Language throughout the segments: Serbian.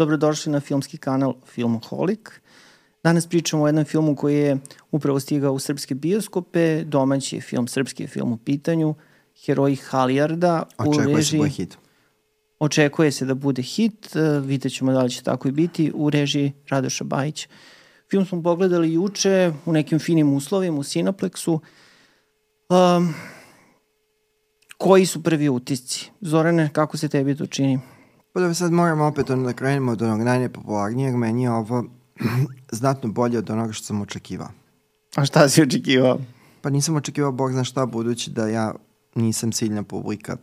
dobrodošli na filmski kanal Filmoholik. Danas pričamo o jednom filmu koji je upravo stigao u srpske bioskope, domaći je film, srpski je film u pitanju, Heroji Halijarda Očekuje u režiji... se bude hit. Očekuje se da bude hit, e, vidjet ćemo da li će tako i biti, u režiji Radoša Bajić. Film smo pogledali juče u nekim finim uslovima u Cineplexu. Um, koji su prvi utisci? Zorane, kako se tebi to čini? Pa da sad moramo opet ono da krenemo od onog najnepopularnijeg, meni je ovo znatno bolje od onoga što sam očekivao. A šta si očekivao? Pa nisam očekivao, bog zna šta, budući da ja nisam ciljna publika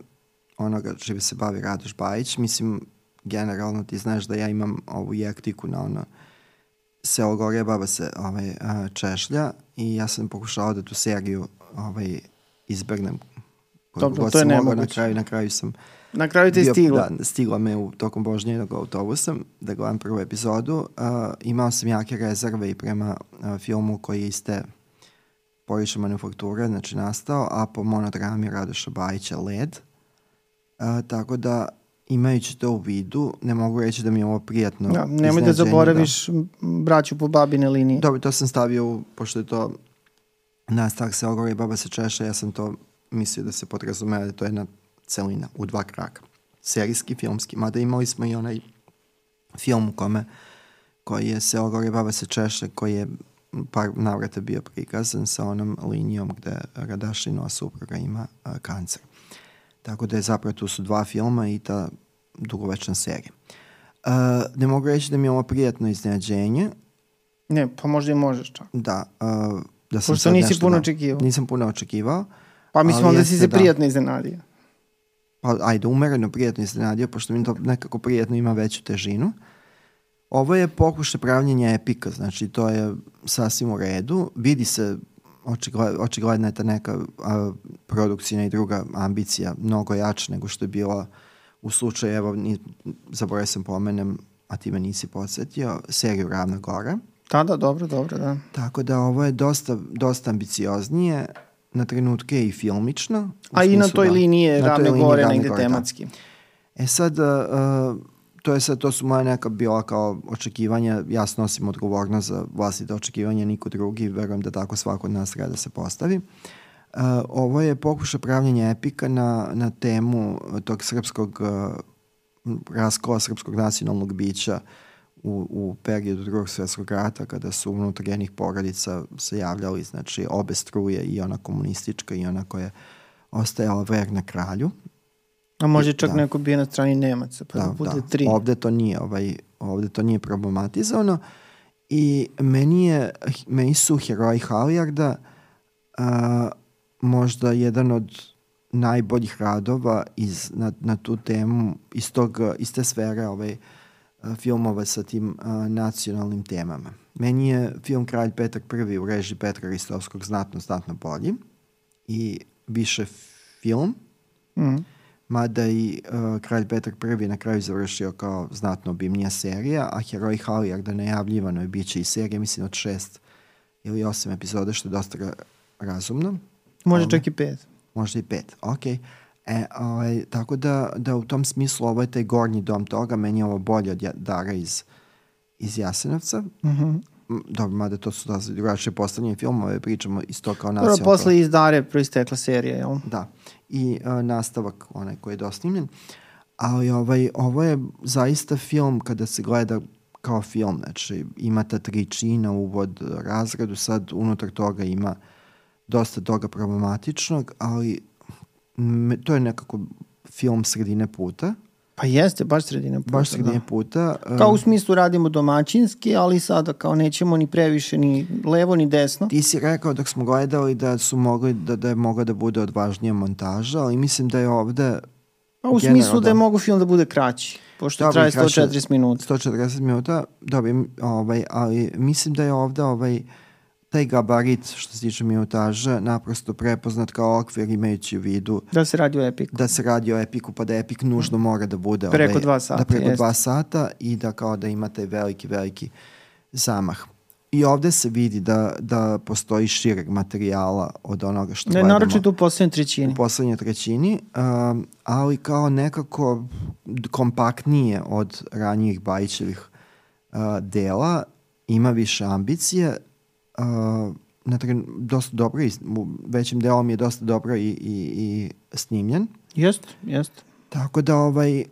onoga čime se bavi Radoš Bajić. Mislim, generalno ti znaš da ja imam ovu jektiku na ono selo gore, baba se ovaj, češlja i ja sam pokušao da tu seriju ovaj, izbegnem. Dobro, to je mogao. Na nemoguće. kraju, na kraju sam Na kraju ti je bio- stiglo. Da, stigla me u tokom božnjenog autobusa da gledam prvu epizodu. Uh, imao sam jake rezerve i prema uh, filmu koji je iste poriče manufakture, znači nastao, a po monodrami Radoša Bajića Led. Uh, tako da, imajući to u vidu, ne mogu reći da mi je ovo prijatno Da, nemoj da iznenađenje, zaboraviš m, braću po babine linije. Dobro, to sam stavio, u, pošto je to nastavak se ogore i baba se češe, ja sam to mislio da se podrazumeva da to je jedna celina u dva kraka. Serijski, filmski, mada imali smo i onaj film u kome koji je se ogore i baba se češe, koji je par navrata bio prikazan sa onom linijom gde Radašinova supruga ima a, kancer. Tako da je zapravo tu su dva filma i ta dugovečna serija. Uh, ne mogu reći da mi je ovo prijatno iznenađenje, Ne, pa možda i možeš čak. Da, uh, da sam Pošto nisi puno očekivao. Nisam puno očekivao. Pa mislim ali onda si se da. prijatno iznenadio. Pa ajde, umereno prijatno iznenadio, pošto mi to nekako prijatno ima veću težinu. Ovo je pokušaj pravljenja epika, znači to je sasvim u redu. Vidi se, očigled, očigledna je ta neka a, produkcijna i druga ambicija mnogo jača nego što je bila u slučaju, evo, ni, zaboravio sam pomenem, a ti me nisi podsjetio, seriju Ravna Gora. Da, da, dobro, dobro, da. Tako da ovo je dosta, dosta ambicioznije, na trenutke i filmično. A i na toj da- liniji ravne gore negde Gore, da. tematski. E sad, uh, uh, to je sad, to su moja neka bila kao očekivanja, ja snosim odgovornost za vlastite očekivanja, niko drugi, verujem da tako svako od nas treba da se postavi. Uh, ovo je pokušaj pravljenja epika na, na temu tog srpskog uh, raskola srpskog nacionalnog bića u, u periodu drugog svjetskog rata kada su unutar jednih porodica se javljali znači obe struje i ona komunistička i ona koja je ostajala verna kralju A može čak Da. neko bio na strani Nemaca, pa da, bude tri. Ovde to nije, ovaj, ovde to nije problematizovano i meni, je, meni su heroji Halijarda a, možda jedan od najboljih radova iz, na, na tu temu iz, tog, iz te sfere ovaj, a, filmova sa tim a, nacionalnim temama. Meni je film Kralj Petar I u režiji Petra Ristovskog znatno, znatno bolji i više film, Mm. mada i uh, Kralj Petar I na kraju završio kao znatno obimnija serija, a Heroj Halijarda najavljivano je bit će i serija, mislim od šest ili osam epizoda, što je dosta ra razumno. Može Ovo. čak i pet. Možda i pet, ok. E, ovaj, tako da, da u tom smislu ovo je taj gornji dom toga, meni je ovo bolje od Dara iz, iz Jasenovca. Mhm. M, Dobro, mada to su dosta drugačije postavljene filmove, pričamo isto kao Dobro, nacionalno. posle iz Dare proistekla serija, jel? Da, i uh, nastavak onaj koji je dosnimljen. Ali ovaj, ovo je zaista film kada se gleda kao film, znači ima ta tri čina, uvod, razradu, sad unutar toga ima dosta toga problematičnog, ali to je nekako film sredine puta, Pa jeste, baš sredina puta. baš sredine da. puta. uh, Kao u smislu radimo domaćinski, ali sada kao nećemo ni previše ni levo ni desno. Ti si rekao dok smo gledali da su mogli da, da je mogla da bude odvažnija montaža, ali mislim da je ovde Pa u generalno, smislu da je mogu film da bude kraći, pošto Dobro, traje kraće- 140 minuta. 140 minuta, dobro, ovaj, ali mislim da je ovde ovaj, taj gabarit što se tiče minutaža naprosto prepoznat kao okvir imajući u vidu Da se radi o epiku. da se radi o epiku pa da epik nužno mora da bude Preko dva sata, da preko jeste. dva sata i da kao da ima taj veliki veliki zamah i ovde se vidi da, da postoji šireg materijala od onoga što Ne, gledamo naročito u poslednjoj trećini. u poslednjoj trećini, um, ali kao nekako kompaktnije od ranijih Bajićevih uh, dela, ima više ambicije, uh, na tren, dosta dobro, i, većim delom je dosta dobro i, i, i snimljen. Jest, jest. Tako da ovaj,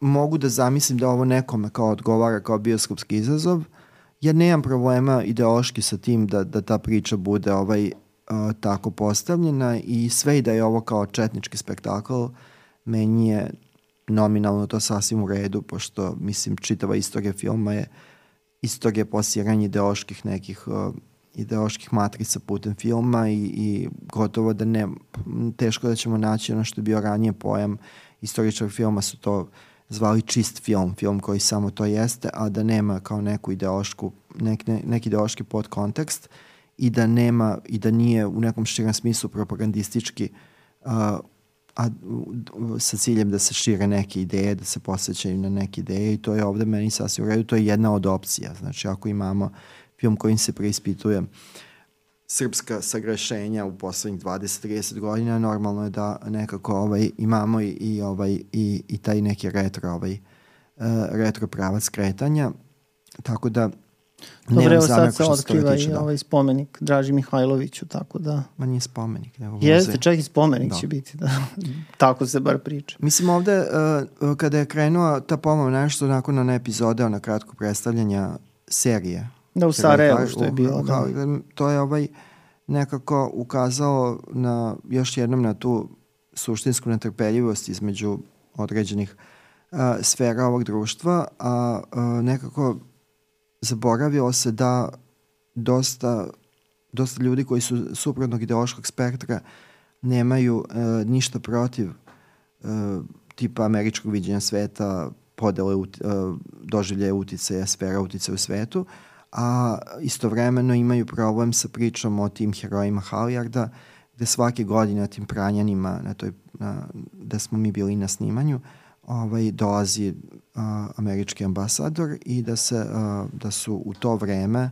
mogu da zamislim da ovo nekome kao odgovara kao bioskopski izazov, ja nemam problema ideološki sa tim da, da ta priča bude ovaj, uh, tako postavljena i sve i da je ovo kao četnički spektakl, meni je nominalno to sasvim u redu, pošto, mislim, čitava istorija filma je istorija posiranja ideoloških nekih uh, ideoloških matrica putem filma i, i gotovo da ne, teško da ćemo naći ono što je bio ranije pojam istoričar filma su to zvali čist film, film koji samo to jeste, a da nema kao neku ideološku, nek, ne, neki ideološki podkontekst i da nema, i da nije u nekom širem smislu propagandistički uh, a sa ciljem da se šire neke ideje, da se posjećaju na neke ideje i to je ovde meni sasvim u redu, to je jedna od opcija. Znači ako imamo film kojim se preispituje srpska sagrešenja u poslednjih 20-30 godina, normalno je da nekako ovaj, imamo i, i, ovaj, i, i taj neki retro, ovaj, uh, retro pravac kretanja. Tako da Dobro, evo sad se otkriva i da. ovaj spomenik Draži Mihajloviću, tako da... Ma nije spomenik, nego muzej. Jeste, čak i spomenik da. će biti, da. tako se bar priča. Mislim ovde, uh, kada je krenuo ta pomama nešto nakon na epizode, na kratko predstavljanja serije Da, u Sarajevu što je bilo. Da. To je ovaj nekako ukazao na, još jednom na tu suštinsku netrpeljivost između određenih uh, sfera ovog društva, a uh, nekako zaboravilo se da dosta, dosta ljudi koji su suprotnog ideološkog spektra nemaju uh, ništa protiv uh, tipa američkog viđenja sveta, podele uh, doživljaje uticaja, sfera uticaja u svetu, a istovremeno imaju problem sa pričom o tim herojima Halijarda, gde svake godine tim pranjanima, na toj, na, da smo mi bili na snimanju, ovaj, dolazi a, američki ambasador i da, se, a, da su u to vreme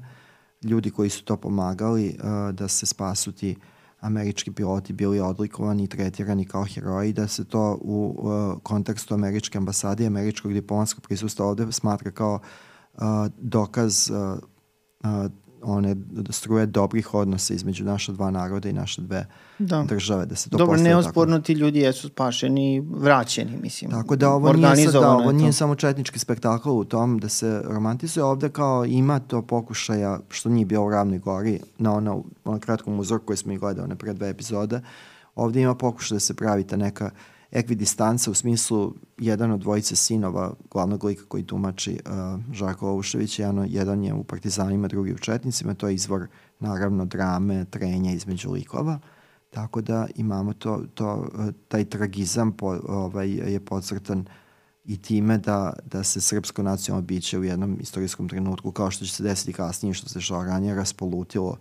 ljudi koji su to pomagali a, da se spasu ti američki piloti bili odlikovani i tretirani kao heroji, da se to u uh, kontekstu američke ambasade i američkog diplomatskog prisustva ovde smatra kao a, dokaz a, a, one struje dobrih odnosa između naša dva naroda i naše dve da. države. Da se to Dobro, neosporno ti ljudi jesu spašeni, vraćeni, mislim. Tako da ovo nije, sad, da, ovo nije samo četnički spektakl u tom da se romantizuje. Ovde kao ima to pokušaja, što nije bilo u Ravnoj gori, na ono, ono kratkom uzorku koji smo i gledali na pre dve epizode, ovde ima pokušaj da se pravi ta neka uh, ekvidistanca u smislu jedan od dvojice sinova glavnog lika koji tumači uh, Žarko Ovušević, jedan, jedan je u Partizanima, drugi u Četnicima, to je izvor naravno drame, trenja između likova, tako da imamo to, to uh, taj tragizam po, ovaj, je podcrtan i time da, da se srpsko nacionalno biće u jednom istorijskom trenutku, kao što će se desiti kasnije, što se što ranije raspolutilo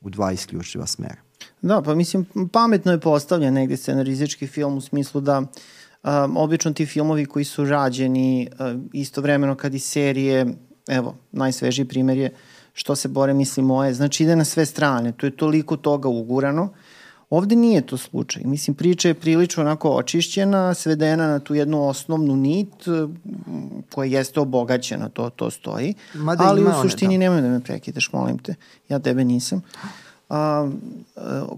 u dva isključiva smera. Da, pa mislim, pametno je postavljen negde scenarizički film u smislu da um, obično ti filmovi koji su rađeni uh, istovremeno kad i serije, evo, najsvežiji primjer je što se bore misli moje, znači ide na sve strane, tu je toliko toga ugurano. Ovde nije to slučaj. Mislim, priča je prilično onako očišćena, svedena na tu jednu osnovnu nit koja jeste obogaćena, to, to stoji. Mada ali u suštini one, da. nemoj da me prekidaš, molim te. Ja tebe nisam. Uh, a,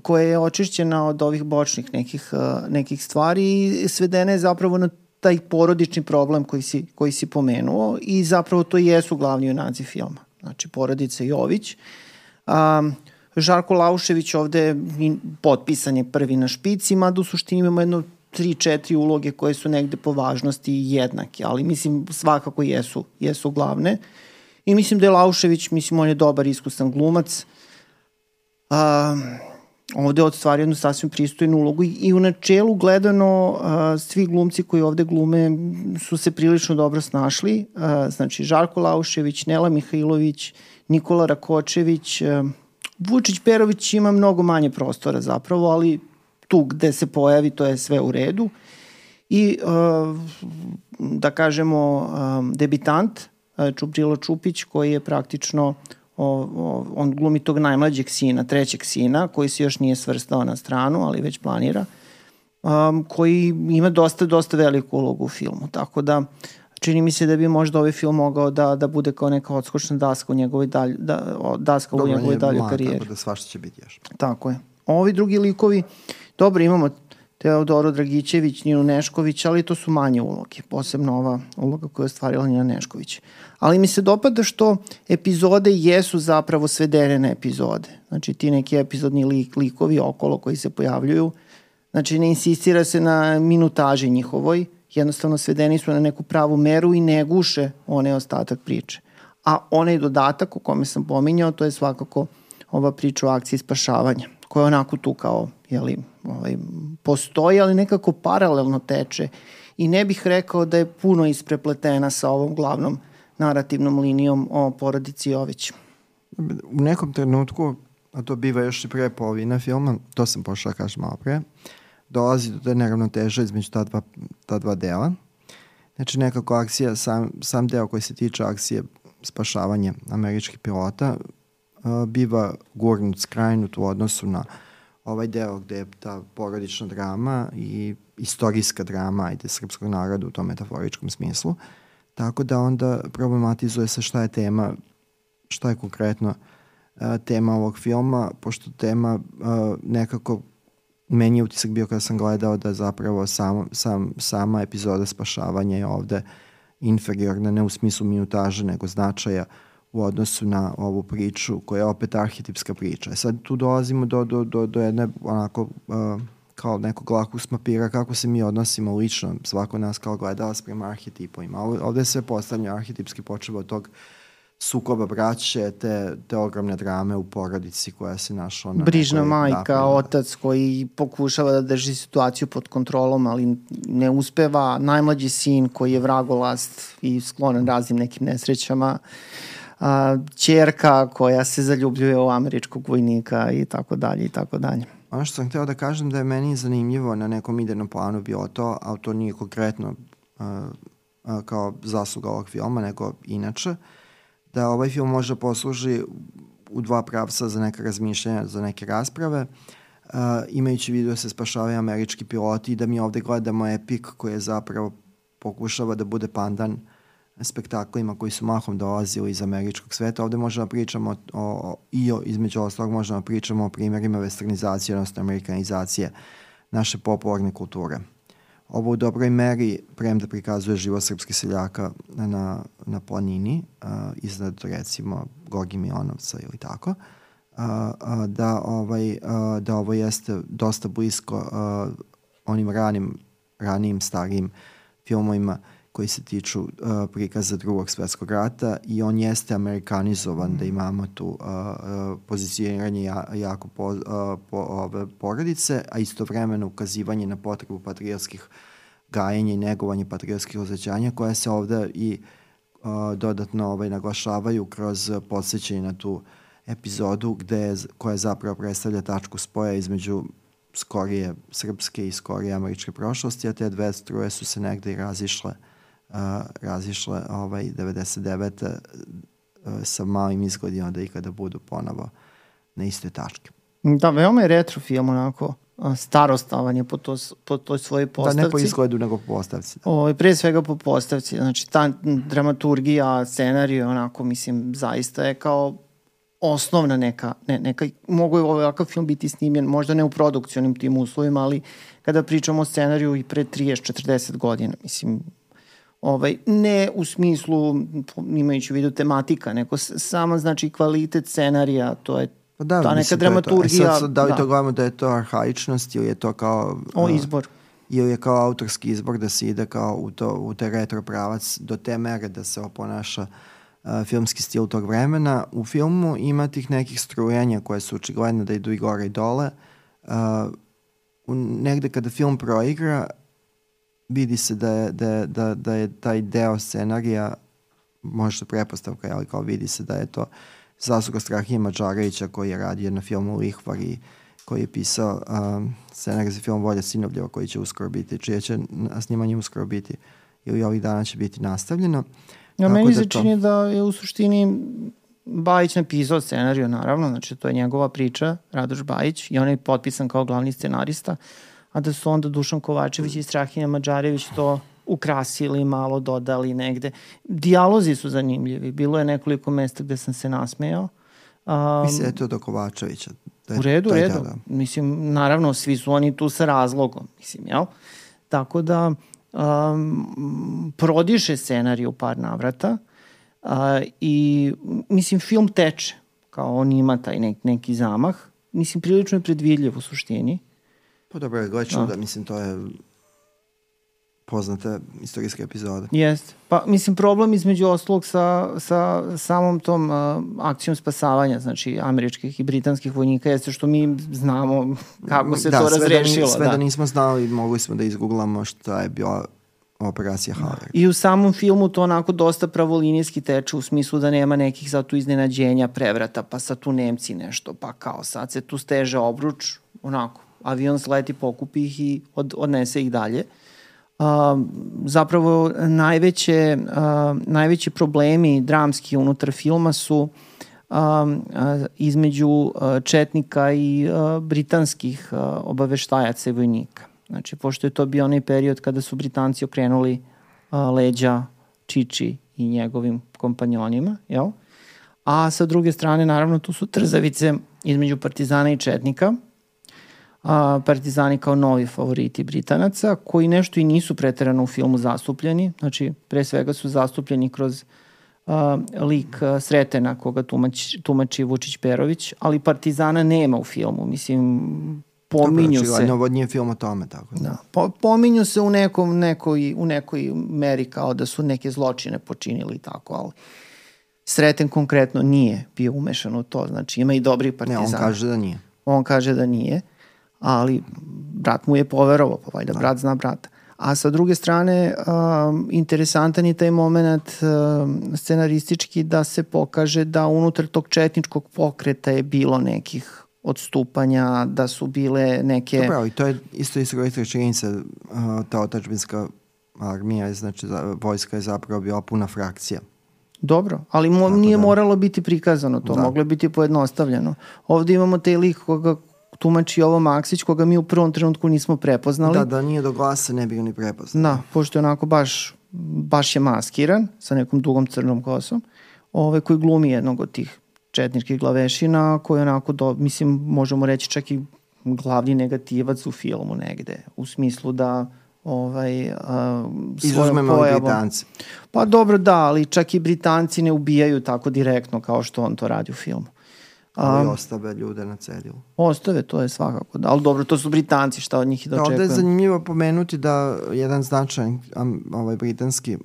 koja je očišćena od ovih bočnih nekih, a, nekih stvari i svedena je zapravo na taj porodični problem koji si, koji si pomenuo i zapravo to jesu glavni junaci filma. Znači, porodica Jović. A, Žarko Laušević ovde potpisan je prvi na špici, mada u suštini imamo jedno tri, četiri uloge koje su negde po važnosti jednake, ali mislim svakako jesu, jesu glavne. I mislim da je Laušević, mislim on je dobar iskusan glumac, a, ovde odstvario jednu sasvim pristojnu ulogu i, u načelu gledano a, svi glumci koji ovde glume su se prilično dobro snašli. A, znači Žarko Laušević, Nela Mihajlović, Nikola Rakočević, a, Vučić Perović ima mnogo manje prostora zapravo, ali tu gde se pojavi to je sve u redu. I uh, da kažemo uh, debitant uh, Čubrilo Čupić koji je praktično o, o, on glumi tog najmlađeg sina, trećeg sina, koji se još nije svrstao na stranu, ali već planira, um, koji ima dosta, dosta veliku ulogu u filmu. Tako da, čini mi se da bi možda ovaj film mogao da, da bude kao neka odskočna daska u njegovoj dalj, da, daska Dobro, u njegovoj daljoj mlad, karijeri. Tako da svašta će biti još. Tako je. Ovi drugi likovi, dobro, imamo Teodoro Dragićević, Ninu Nešković, ali to su manje uloge, posebno ova uloga koju je ostvarila Nina Nešković. Ali mi se dopada što epizode jesu zapravo svedene na epizode. Znači ti neki epizodni lik, likovi okolo koji se pojavljuju, znači ne insistira se na minutaži njihovoj, jednostavno svedeni su na neku pravu meru i ne guše one ostatak priče. A onaj dodatak o kome sam pominjao, to je svakako ova priča o akciji spašavanja, koja je onako tu kao, jeli, ovaj, postoji, ali nekako paralelno teče. I ne bih rekao da je puno isprepletena sa ovom glavnom narativnom linijom o porodici Jović. U nekom trenutku, a to biva još i pre polovina filma, to sam pošao da kažem malo pre, dolazi do te neravnoteže između ta dva, ta dva dela. Znači nekako akcija, sam, sam deo koji se tiče akcije spašavanja američkih pilota uh, biva gurnut, skrajnut u odnosu na ovaj deo gde je ta porodična drama i istorijska drama, ajde, srpskog naroda u tom metaforičkom smislu. Tako da onda problematizuje se šta je tema, šta je konkretno uh, tema ovog filma, pošto tema uh, nekako meni je utisak bio kada sam gledao da zapravo sam, sam, sama epizoda spašavanja je ovde inferiorna, ne u smislu minutaže, nego značaja u odnosu na ovu priču, koja je opet arhetipska priča. E sad tu dolazimo do, do, do, do jedne onako uh, kao nekog lakus mapira kako se mi odnosimo lično, svako nas kao gledalac prema arhetipovima. Ovde je sve postavljeno arhetipski počeva od tog sukoba braće, te, te ogromne drame u porodici koja se našla na Brižna nekoj, majka, da, otac koji pokušava da drži situaciju pod kontrolom, ali ne uspeva, najmlađi sin koji je vragolast i sklonan raznim nekim nesrećama, a, čerka koja se zaljubljuje u američkog vojnika i tako dalje i tako dalje. Ono što sam hteo da kažem da je meni zanimljivo na nekom idejnom planu bio to, ali to nije konkretno uh, uh, kao zasluga ovog filma, nego inače, da ovaj film može posluži u dva pravca za neka razmišljanja, za neke rasprave, uh, imajući vidu da se spašavaju američki piloti i da mi ovde gledamo epik koji je zapravo pokušava da bude pandan spektaklima koji su mahom dolazili iz američkog sveta. Ovde možemo da pričamo o, o, i o, između ostalog možemo da pričamo o primjerima westernizacije, odnosno amerikanizacije naše popularne kulture. Ovo u dobroj meri, premda prikazuje život srpskih seljaka na, na planini, uh, iznad recimo Gorgi Milanovca ili tako, uh, uh, da, ovaj, uh, da ovo jeste dosta blisko uh, onim ranim, ranijim, starijim filmovima koji se tiču uh, prikaza drugog svetskog rata i on jeste amerikanizovan mm. da imamo tu uh, uh, pozicioniranje ja, jako po, uh, po ove porodice, a istovremeno ukazivanje na potrebu patriotskih gajenja i negovanje patriotskih osjećanja koja se ovde i uh, dodatno ovaj, naglašavaju kroz podsjećanje na tu epizodu gde je, koja zapravo predstavlja tačku spoja između skorije srpske i skorije američke prošlosti, a te dve struje su se negde i razišle uh, razišle ovaj 99. Uh, sa malim izgledima da ikada budu ponovo na iste tačke. Da, veoma je retro film onako starostavan je po, to, po toj svojoj postavci. Da, ne po izgledu, nego po postavci. Da. O, ovaj, pre svega po postavci. Znači, ta dramaturgija, scenarij, onako, mislim, zaista je kao osnovna neka, ne, neka, mogu je ovakav film biti snimljen, možda ne u produkcionim tim uslovima, ali kada pričamo o scenariju i pre 30-40 godina, mislim, ovaj, ne u smislu imajući u vidu tematika, nego samo znači kvalitet scenarija, to je pa da, ta neka dramaturgija. E sad, da li da. to gledamo da je to arhaičnost ili je to kao... O, izbor. Ili je kao autorski izbor da se ide kao u, to, u te retro pravac do te mere da se oponaša uh, filmski stil tog vremena. U filmu ima tih nekih strujanja koje su očigledne da idu i gore i dole. Uh, u, negde kada film proigra, vidi se da je, da, je, da, da je taj deo scenarija možda prepostavka, ali kao vidi se da je to zasluga Strahija Mađarevića koji je radio na filmu Lihvar i koji je pisao um, scenarij za film Volja Sinovljeva koji će uskoro biti, čije će snimanje uskoro biti ili ovih dana će biti nastavljeno. Ja, meni da se to... čini da je u suštini Bajić napisao scenariju, naravno, znači to je njegova priča, Radoš Bajić, i on je potpisan kao glavni scenarista, a da su onda Dušan Kovačević i Strahinja Mađarević to ukrasili, malo dodali negde. Dijalozi su zanimljivi, bilo je nekoliko mesta gde sam se nasmejao. Um, Mislim da je to do Kovačevića. Da je, u redu, u redu. Da. Mislim, naravno, svi su oni tu sa razlogom, mislim, jel? Tako da, um, prodiše scenariju u par navrata uh, i, mislim, film teče, kao on ima taj nek, neki zamah. Mislim, prilično je predvidljiv u suštini. Pa dobro, gledaj da, mislim, to je poznate istorijske epizode. Jeste. Pa, mislim, problem između ostalog sa, sa samom tom uh, akcijom spasavanja, znači, američkih i britanskih vojnika, jeste što mi znamo kako se da, to razrešilo. Da, sve da. da nismo znali, mogli smo da izgooglamo šta je bila operacija Haller. I u samom filmu to onako dosta pravolinijski teče u smislu da nema nekih sad tu iznenađenja, prevrata, pa sad tu Nemci nešto, pa kao sad se tu steže obruč, onako, avion sleti, pokupi ih i od, odnese ih dalje. Uh, zapravo najveće, uh, najveći problemi dramski unutar filma su uh, između Četnika i britanskih obaveštajaca i vojnika. Znači, pošto je to bio onaj period kada su Britanci okrenuli leđa Čiči i njegovim kompanjonima, jel? A sa druge strane, naravno, tu su trzavice između Partizana i Četnika, a, Partizani kao novi favoriti Britanaca, koji nešto i nisu preterano u filmu zastupljeni, znači pre svega su zastupljeni kroz a, lik a, Sretena koga tumači, tumači Vučić Perović, ali Partizana nema u filmu, mislim pominju Dobro, znači, se. Dobro, nije film o tome, tako da. da. Po, pominju se u nekom, nekoj, u nekoj meri kao da su neke zločine počinili tako, ali Sreten konkretno nije bio umešan u to, znači ima i dobri partizana. Ne, on kaže da nije. On kaže da nije ali brat mu je poverovao, pa valjda da. brat zna brata. A sa druge strane, um, interesantan je taj moment um, scenaristički da se pokaže da unutar tog četničkog pokreta je bilo nekih odstupanja, da su bile neke... Dobro, i to je isto istorijska činjenica, uh, ta otačbinska armija, znači vojska je zapravo bila puna frakcija. Dobro, ali mo, nije da. moralo biti prikazano to, da. moglo je biti pojednostavljeno. Ovde imamo taj lik koga, tumači ovo Maksić, koga mi u prvom trenutku nismo prepoznali. Da, da nije do glasa ne bi ga ni prepoznali. Da, pošto je onako baš, baš je maskiran sa nekom dugom crnom kosom, ove, koji glumi jednog od tih četničkih glavešina, koji onako, do, mislim, možemo reći čak i glavni negativac u filmu negde, u smislu da ovaj, uh, Izuzmemo pojavom... Britanci. Pa dobro, da, ali čak i Britanci ne ubijaju tako direktno kao što on to radi u filmu. Ali ostave ljude na cedilu. Ostave, to je svakako. Da. Ali dobro, to su Britanci, šta od njih i da očekujem. Ovde je zanimljivo pomenuti da jedan značajan ovaj, britanski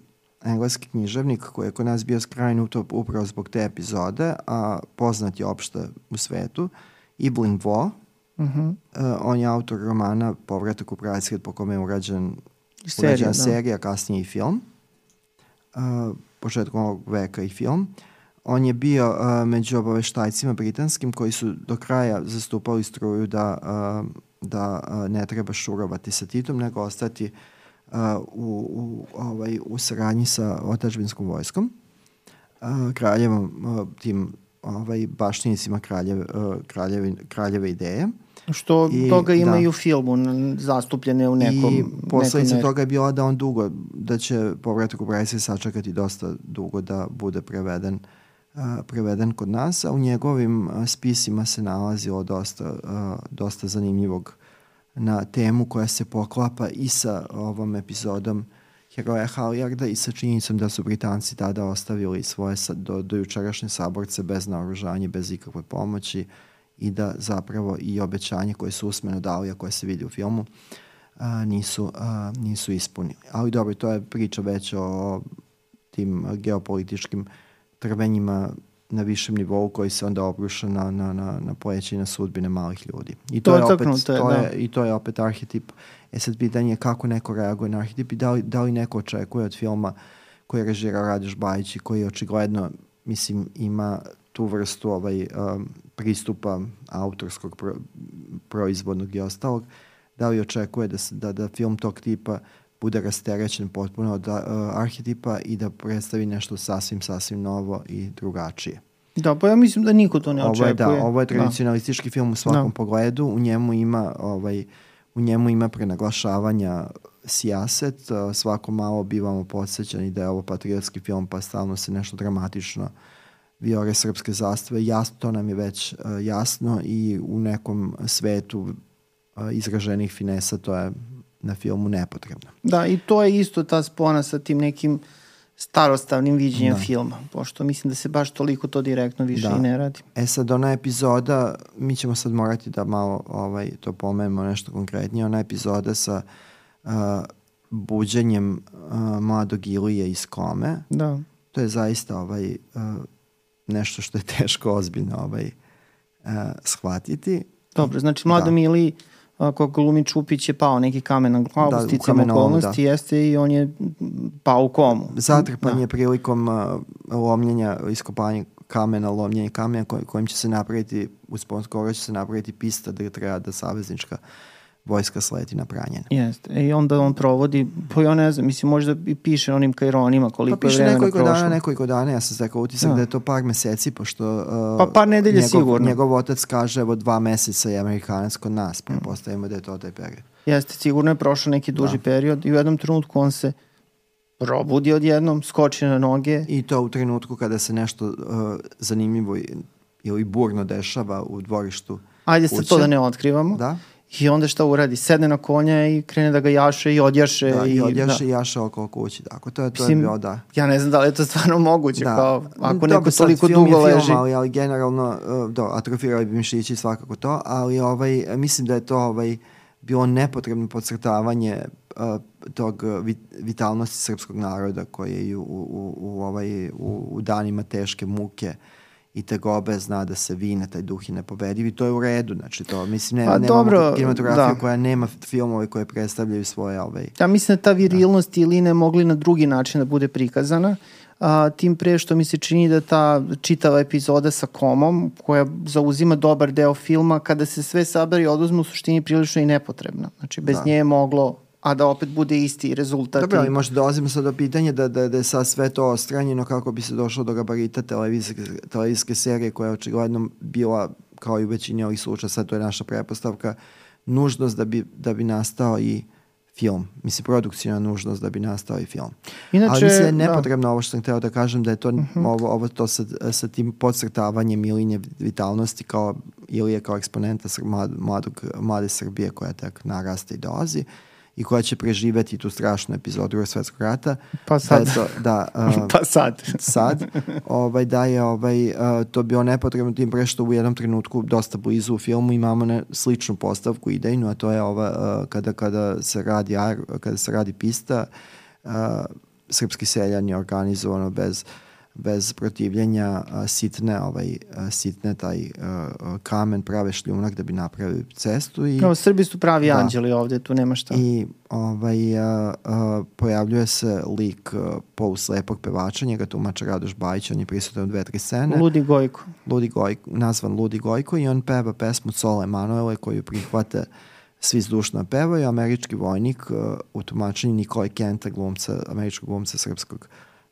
engleski književnik koji je kod nas bio skrajnut upravo zbog te epizode, a poznat je opšte u svetu, Iblin Vo. Uh -huh. uh, on je autor romana Povratak u Prajsred po kome je urađen, serija, urađena da. serija, kasnije i film. Uh, početkom ovog veka i film. On je bio uh, među obaveštajcima britanskim koji su do kraja zastupali struju da, uh, da uh, ne treba šurovati sa Titom, nego ostati uh, u, u, ovaj, u saradnji sa otačbinskom vojskom, uh, kraljevom, uh, tim ovaj, baštjenicima kraljeve, uh, kraljeve, kraljeve ideje. Što I, toga ima da. i u filmu, zastupljene u nekom... I posledica nekom... toga je bila da on dugo, da će povratak u Brajse sačekati dosta dugo da bude preveden uh, preveden kod nas, a u njegovim spisima se nalazilo dosta, dosta zanimljivog na temu koja se poklapa i sa ovom epizodom heroja Halijarda i sa činjenicom da su Britanci tada ostavili svoje do, do jučerašnje saborce bez naoružanja, bez ikakve pomoći i da zapravo i obećanje koje su usmeno dali, a koje se vidi u filmu, a, nisu, a, nisu ispunili. Ali dobro, to je priča već o tim geopolitičkim uh, trvenjima na višem nivou koji se onda obruša na, na, na, na pleće i na sudbine malih ljudi. I to, to je, opet, to je, to je, da. I to je opet arhetip. E sad pitanje je kako neko reaguje na arhetip i da li, da li neko očekuje od filma koji je režirao Radoš Bajić i koji očigledno mislim ima tu vrstu ovaj, um, pristupa autorskog pro, proizvodnog i ostalog, da li očekuje da, da, da film tog tipa bude rasterećen potpuno od uh, arhetipa i da predstavi nešto sasvim, sasvim novo i drugačije. Da, pa ja mislim da niko to ne ovo očekuje. je, da, ovo je Da. tradicionalistički film u svakom Da. pogledu. U njemu ima ovaj u njemu ima prenaglašavanja sijaset, svako malo bivamo podsjećani da je ovo patriotski film, pa stalno se nešto dramatično viore srpske zastave. Jasno, to nam je već jasno i u nekom svetu izraženih finesa to je na filmu nepotrebno. Da, i to je isto ta spona sa tim nekim starostavnim viđenjem Da. filma, pošto mislim da se baš toliko to direktno više Da. i ne radi. E sad, ona epizoda, mi ćemo sad morati da malo ovaj, to pomenemo nešto konkretnije, ona epizoda sa uh, buđenjem uh, mladog Ilije iz kome, Da. to je zaista ovaj, uh, nešto što je teško ozbiljno ovaj, uh, shvatiti. Dobro, znači mlado Da. Mili ako glumi Čupić je pao neki kamen na glavu, Da, kamenolomu, okolnosti, da. jeste i on je pao u komu. Zatrpan Da. je prilikom uh, lomljenja, iskopanja kamena, lomljenja kamena koj, kojim će se napraviti, uspon skoro će se napraviti pista da treba da saveznička vojska sleti na pranjena. Jeste. I onda on provodi, pa ja ne znam, mislim možda i piše onim kajronima koliko Pa je piše vremena nekoliko prošlo. dana, nekoliko dana, ja sam stekao utisak Da. da. je to par meseci, pošto uh, Pa par nedelja njegov, sigurno. njegov otac kaže evo dva meseca je Amerikanac kod nas, Mm. prepostavimo da je to taj period. Jeste, sigurno je prošao neki duži Da. period i u jednom trenutku on se probudi odjednom, skoči na noge. I to u trenutku kada se nešto uh, zanimljivo ili burno dešava u dvorištu Ajde sad to da ne otkrivamo. Da, I onda šta uradi? Sedne na konja i krene da ga jaše i odjaše. da, i odjaše da. i jaše oko kući. Tako, to je, to je Mislim, bio, da. Ja ne znam da li je to stvarno moguće. Da. Kao, ako Dobro, neko toliko film je dugo film, leži. Ali, ali generalno, uh, do, atrofirali bi mišići svakako to, ali ovaj, mislim da je to ovaj, bilo nepotrebno podcrtavanje uh, tog uh, vit, vitalnosti srpskog naroda koji je u, u, u, ovaj, u, u danima teške muke i tegobe zna da se vine taj duh i nepobediv i to je u redu, znači to, mislim, ne, Pa nemamo dobro, kinematografiju da. koja nema filmove koje predstavljaju svoje ovaj, Ja mislim da ta virilnost i Line mogli na drugi način da bude prikazana. A, tim pre što mi se čini da ta čitava epizoda sa komom, koja zauzima dobar deo filma, kada se sve sabere i oduzme u suštini prilično i nepotrebna. Znači, bez Da. nje je moglo, a da opet bude isti rezultat. Dobro, ali možda dolazimo sad do pitanja da, da, da je sad sve to ostranjeno kako bi se došlo do gabarita televizijske, televizijske serije koja je očigledno bila, kao i u većini ovih slučaja, sad to je naša prepostavka, nužnost da bi, da bi nastao i film. Mislim, produkcijna nužnost da bi nastao i film. Inače, Ali mislim da je da. Mhm. nepotrebno ovo što sam hteo da kažem, da je to, ovo, ovo to sa, sa tim podcrtavanjem Ilinje vitalnosti kao Ilije kao eksponenta sr- mlad, mladog, mlade Srbije koja tek narasta i dolazi i koja će preživeti tu strašnu epizodu Drugog svetskog rata. Pa sad. Da, to, da, uh, pa sad. sad, ovaj, da je ovaj, uh, to bio nepotrebno tim pre što u jednom trenutku dosta blizu u filmu imamo ne, sličnu postavku idejnu, a to je ova, uh, kada, kada, se radi, kada se radi pista, uh, srpski seljan je organizovano bez bez protivljenja sitne ovaj sitne taj kamen prave šljunak da bi napravili cestu i Kao Srbi su pravi Da. anđeli ovde, tu nema šta. i ovaj, a, a, pojavljuje se lik a, poluslepog pevača, njega tumača Radoš Bajić, on je prisutan u dve, tri scene. Ludi Gojko. Ludi Gojko, nazvan Ludi Gojko i on peva pesmu Sole Emanuele koju prihvate svi zdušno pevaju. Američki vojnik uh, u tumačenju Nikole Kenta, glumca, američkog glumca srpskog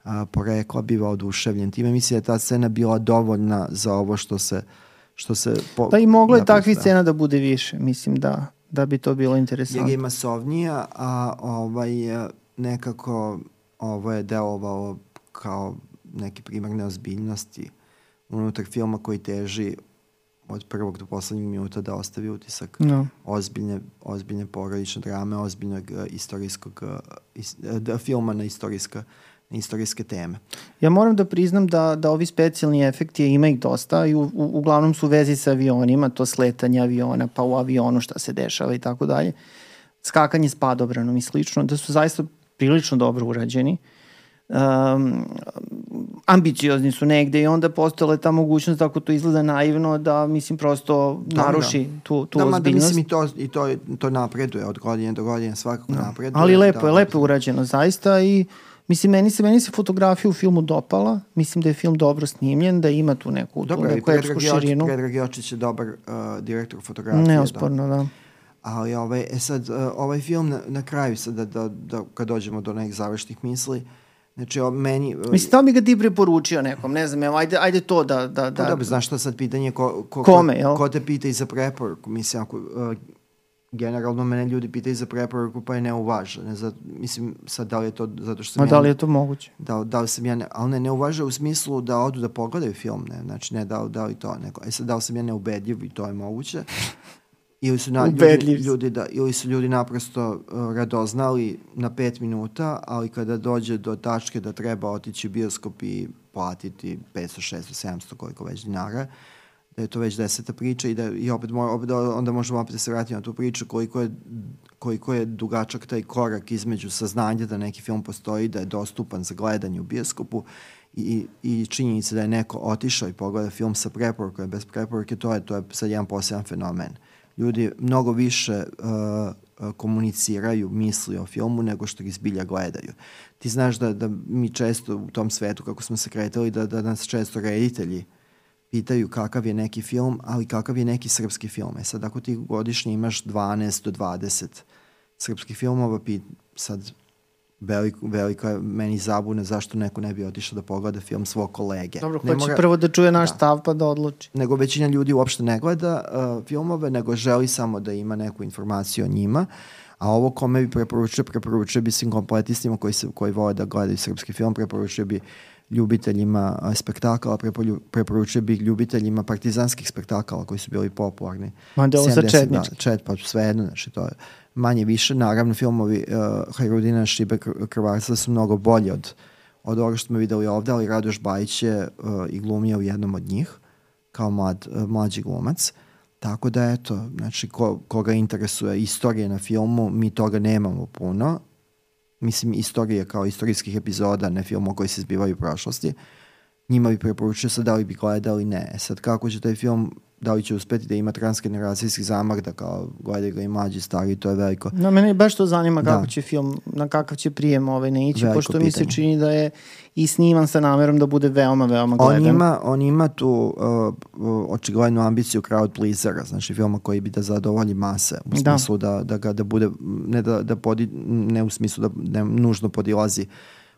uh, porekla, biva oduševljen. Time misli da je ta scena bila dovoljna za ovo što se što se po, Pa i moglo je takvih scena da bude više, mislim da da bi to bilo jer interesantno. je masovnija, a ovaj, e, nekako ovo je delovalo kao neki primjer neozbiljnosti unutar filma koji teži od prvog do poslednjeg minuta da ostavi utisak No. ozbiljne, ozbiljne porodične drame, ozbiljnog uh, istorijskog uh, is, uh, da, filma na istorijska istorijske teme. Ja moram da priznam da, da ovi specijalni efekti, ima ih dosta i u, u, uglavnom su u vezi sa avionima, to sletanje aviona, pa u avionu šta se dešava i tako dalje. Skakanje s padobranom i slično, da su zaista prilično dobro urađeni. Um, ambiciozni su negde i onda postojala je ta mogućnost da ako to izgleda naivno da mislim prosto naruši tu, tu da, ozbiljnost. mislim i to, i to, to napreduje od godine do godine, svakako napreduje. Ali lepo da, je, lepo je urađeno zaista i mislim meni se meni se fotografija u filmu dopala. Mislim da je film dobro snimljen, da ima tu neku tu Dobro, i neku epsku širinu. Predrag Jočić je dobar uh, direktor fotografije. Da. Neosporno, da. Ali ovaj, e sad, uh, ovaj film na, na kraju, sad da, da, da, kad dođemo do nekih završnih misli, Znači, o, meni... Mislim, to bi ga ti preporučio nekom, ne znam, evo, ajde, ajde to da... da, Pa da. dobro, znaš što sad pitanje ko, ko, Kome, ko, jel? ko te pita i za preporuku? Mislim, ako, uh, generalno mene ljudi pitaju za preporuku pa je ne uvaža. Ne za, mislim, sad da li je to zato što sam Ma ja- da li je to moguće? da, da li sam ja, ne, ali ne, ne uvaža u smislu da odu da pogledaju film, ne, znači ne da, da li to neko, e sad da li sam ja neubedljiv i to je moguće, ili su, na, ljudi, ljudi, da, ili su ljudi naprosto uh, radoznali na pet minuta, ali kada dođe do tačke da treba otići u bioskop i platiti 500, 600, 700, koliko već dinara, da je to već deseta priča i da i opet, mora, opet da- onda možemo opet da se vratiti na tu priču koliko je koliko je dugačak taj korak između saznanja da neki film postoji, da je dostupan za gledanje u bioskopu i, i činjenica da je neko otišao i pogleda film sa preporukom bez preporuke, to je, to je sad jedan poseban fenomen. Ljudi mnogo više uh, komuniciraju misli o filmu nego što ih zbilja gledaju. Ti znaš da, da mi često u tom svetu, kako smo se kretali, da, da nas često reditelji pitaju kakav je neki film, ali kakav je neki srpski film. E sad, ako ti godišnje imaš 12 do 20 srpskih filmova, pi, sad veliko, velika je meni zabune zašto neko ne bi otišao da pogleda film svog kolege. Dobro, ne hoće prvo da čuje naš Da. stav pa da odluči. nego većina ljudi uopšte ne gleda uh, filmove, nego želi samo da ima neku informaciju o njima. A ovo kome bi preporučio, preporučio bi svim kompletistima koji, se, koji vole da gledaju srpski film, preporučio bi ljubiteljima spektakala, preporučio bi ljubiteljima partizanskih spektakala koji su bili popularni. Ma ovo sa 70, četnički. Da, čet, pa svejedno, znači to je manje više. Naravno, filmovi uh, Hajrudina Šibe Kr- Krvarca su mnogo bolji od, od ovoga što smo videli ovde, ali Radoš Bajić je uh, i glumio u jednom od njih kao mlad, uh, mlađi glumac. Tako da eto, znači ko, koga interesuje istorije na filmu, mi toga nemamo puno. Mislim, istorije kao istorijskih epizoda, ne filmova koji se zbivaju u prošlosti. Njima bi preporučio sad da li bi gledali, ne. E Sad kako će taj film, da li će uspeti da ima transgeneracijski zamah, da kao gledaju ga i mlađi, stari, to je veliko. Na mene baš to zanima Da. kako će film, na kakav će prijem ovaj ne ići, Veliko pošto mi se pitanje. čini da je i sniman sa namerom da bude veoma, veoma gledan. On ima, on ima tu uh, očiglednu ambiciju crowd pleasera, znači filma koji bi da zadovolji mase, u Da. smislu da, da ga da bude, ne da, da podi, ne u smislu da ne nužno podilazi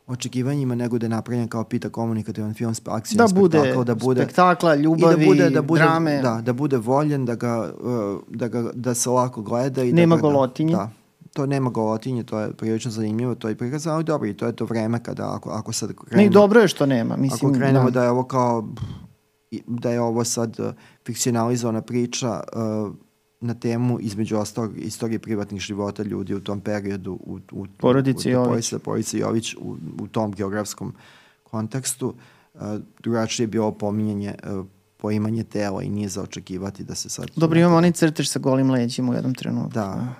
očekivanjima, nego da je napravljen kao pita komunikativan film, sp- akcijni da bude, spektakl, da bude spektakla, i ljubavi, da bude, da bude, drame. Da, da bude voljen, da, ga, uh, da, ga, da se lako gleda. I Nema da, ga- golotinje. Da, to nema golotinje, to je prilično zanimljivo, to je prikazano, ali dobro, i to je to vreme kada, ako, ako sad krenemo... Ne, i dobro je što nema. Mislim, Ako krenemo da. da je ovo kao i- da je ovo sad uh, fikcionalizovana priča uh, na temu između ostalog istorije privatnih života ljudi u tom periodu u, u, Porodice u, Jović. Porodice, porodice Jović u, u tom geografskom kontekstu uh, drugačije je bilo pominjanje uh, poimanje tela i nije za očekivati da se sad Dobro, imamo onaj crtež sa golim leđima u jednom trenutku. da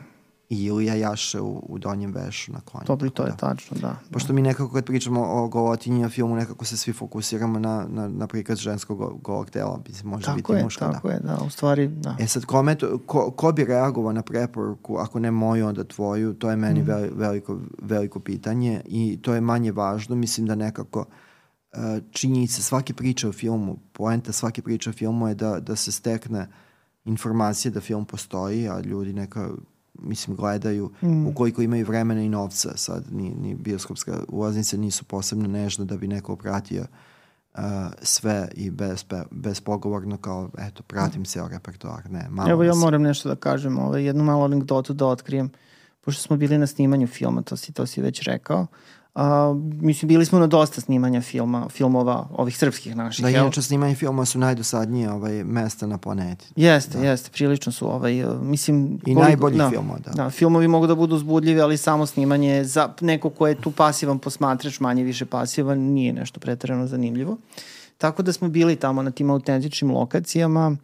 i Ilija Jaše u, u donjem vešu na konju. Dobro, to je da. tačno, da. Pošto mi nekako kad pričamo o golotinji na filmu, nekako se svi fokusiramo na, na, na prikaz ženskog go- golog tela, mislim, može biti Tako je, muška, tako da. je, da, u stvari, da. E sad, kome to, ko, ko bi reagovao na preporuku, ako ne moju, onda tvoju, to je meni veli- veliko, veliko pitanje i to je manje važno, mislim da nekako uh, činjenica svake priče o filmu, poenta svake priče o filmu je da, da se stekne informacija da film postoji, a ljudi neka mislim gledaju Mm. ukoliko imaju vremena i novca sad ni, ni bioskopska ulaznice nisu posebno nežne da bi neko pratio uh, sve i bez, bespogovorno kao eto pratim ceo repertoar ne malo Evo ja moram nešto da kažem, ovaj, jednu malu anegdotu da otkrijem, pošto smo bili na snimanju filma, to si, to si već rekao. A, mislim, bili smo na dosta snimanja filma, filmova, ovih srpskih naših. da inače snimanje filmova su najdosadnije ovaj, mesta na planeti Jeste, jeste, prilično su ovaj, mislim... i najboljih filmova da. Da, filmovi mogu da budu uzbudljivi, ali samo snimanje za neko ko je tu pasivan posmatrač, manje više pasivan, nije nešto pretarano zanimljivo. Tako da smo bili tamo na tim autentičnim lokacijama,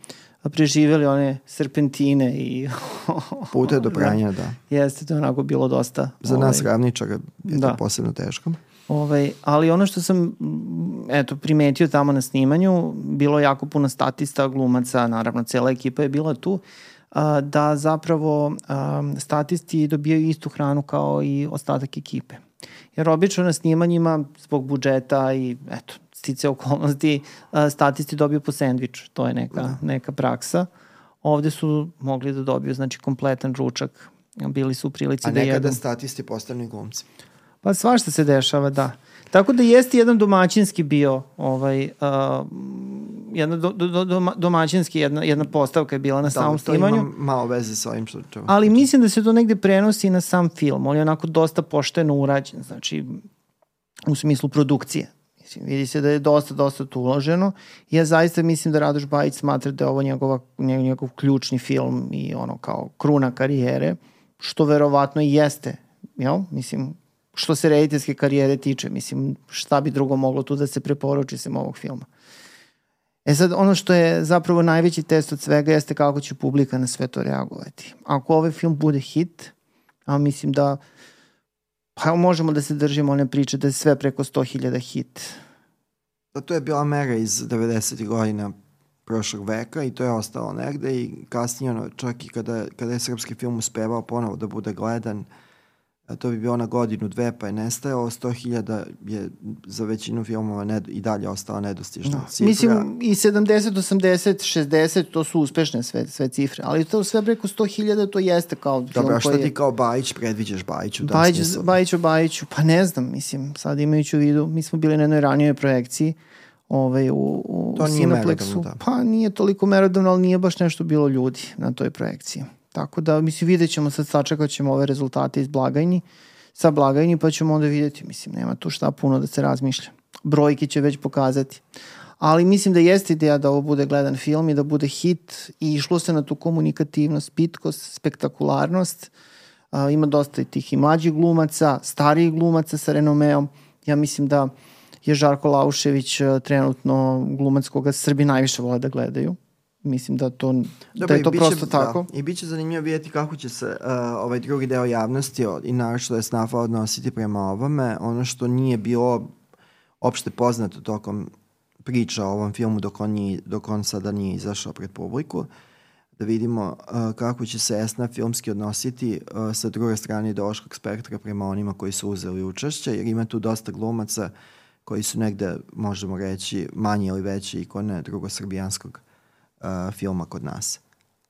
a preživeli one serpentine i... Puta do pranja da Jeste, to je onako bilo dosta... za nas ravničara je Da. to posebno teško Ovaj, ali ono što sam eto, primetio tamo na snimanju, bilo je jako puno statista, glumaca, naravno cela ekipa je bila tu, a, da zapravo a, statisti dobijaju istu hranu kao i ostatak ekipe. Jer obično na snimanjima zbog budžeta i eto, stice okolnosti, a, statisti dobiju po sendviču, to je neka, neka praksa. Ovde su mogli da dobiju znači kompletan ručak, bili su u prilici a da jedu. nekada statisti postanu glumci Pa svašta se dešava, da. Tako da jeste jedan domaćinski bio, ovaj, uh, jedna do, do, do, domaćinski jedna, jedna postavka je bila na da, samom snimanju. Da, to ima malo veze sa ovim što... Čo, ali mislim da se to negde prenosi na sam film. On je onako dosta pošteno urađen, znači u smislu produkcije. Mislim, vidi se da je dosta, dosta tu uloženo. Ja zaista mislim da Radoš Bajić smatra da je ovo njegova, njegov, ključni film i ono kao kruna karijere, što verovatno i jeste. Jel? Mislim, što se rediteljske karijere tiče, mislim, šta bi drugo moglo tu da se preporuči sem ovog filma. E sad, ono što je zapravo najveći test od svega jeste kako će publika na sve to reagovati. Ako ovaj film bude hit, a mislim da pa možemo da se držimo one priče da je sve preko 100.000 hit. Da to je bila mera iz 90. godina prošlog veka i to je ostalo negde i kasnije ono, čak i kada, kada je srpski film uspevao ponovo da bude gledan, uh, a to bi bio na godinu, dve, pa je nestajao, 100.000 je za većinu filmova ne, i dalje ostala nedostižna no. cifra. Mislim, i 70, 80, 60, to su uspešne sve, sve cifre, ali to sve preko 100.000 to jeste kao film Dobro, a šta ti kao Bajić predviđaš Bajiću? Da Bajić, Bajiću, Bajiću, pa ne znam, mislim, sad imajući u vidu, mi smo bili na jednoj ranijoj projekciji, ovaj, u, u to Cineplexu. Da. Pa nije toliko merodavno, ali nije baš nešto bilo ljudi na toj projekciji. Tako da, mislim, vidjet ćemo sad, sačekat ćemo ove rezultate iz blagajni, sa blagajni, pa ćemo onda vidjeti, mislim, nema tu šta puno da se razmišlja. Brojke će već pokazati. Ali mislim da jeste ideja da ovo bude gledan film i da bude hit i išlo se na tu komunikativnost, pitkost, spektakularnost. Uh, ima dosta i tih i mlađih glumaca, starijih glumaca sa renomeom. Ja mislim da je Žarko Laušević trenutno glumac koga Srbi najviše vole da gledaju mislim da to Dobre, da je to biće, prosto da, tako. I bit će zanimljivo vidjeti kako će se uh, ovaj drugi deo javnosti i našto je snafa odnositi prema ovome. Ono što nije bilo opšte poznato tokom priča o ovom filmu dok on, nije, dok on sada nije izašao pred publiku, da vidimo uh, kako će se Esna filmski odnositi uh, sa druge strane ideološkog spektra prema onima koji su uzeli učešće, jer ima tu dosta glumaca koji su negde, možemo reći, manje ili veće ikone drugosrbijanskog uh, filma kod nas.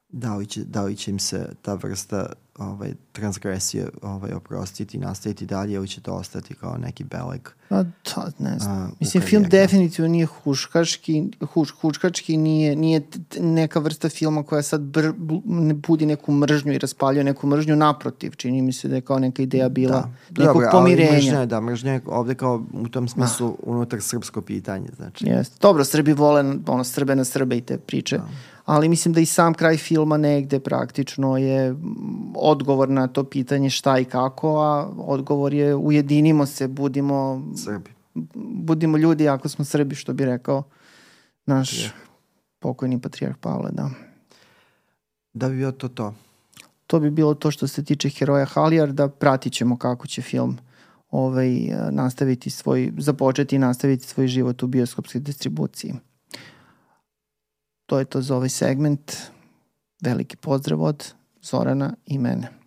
Da li, će, da li će im se ta vrsta ovaj, transgresije ovaj, oprostiti i nastaviti dalje ili će to ostati kao neki beleg? Pa to ne znam. Uh, Mislim, film definitivno nije huškački, huš, huškački nije, nije neka vrsta filma koja sad br, budi neku mržnju i raspaljuje neku mržnju, naprotiv, čini mi se da je kao neka ideja bila da. nekog Dobre, pomirenja. Ali mržnja, da, mržnja je ovde kao u tom smislu ah. unutar srpsko pitanje, znači. Jeste. Dobro, Srbi vole ono, Srbe na Srbe i te priče. Da ali mislim da i sam kraj filma negde praktično je odgovor na to pitanje šta i kako, a odgovor je ujedinimo se, budimo Srbi. Budimo ljudi ako smo Srbi, što bi rekao naš yeah. pokojni patrijarh Pavle, da. Da bi bio to to? To bi bilo to što se tiče heroja Halijar, da pratit ćemo kako će film ovaj, nastaviti svoj, započeti i nastaviti svoj život u bioskopskoj distribuciji. To je to za ovaj segment. Veliki pozdrav od Zorana i mene.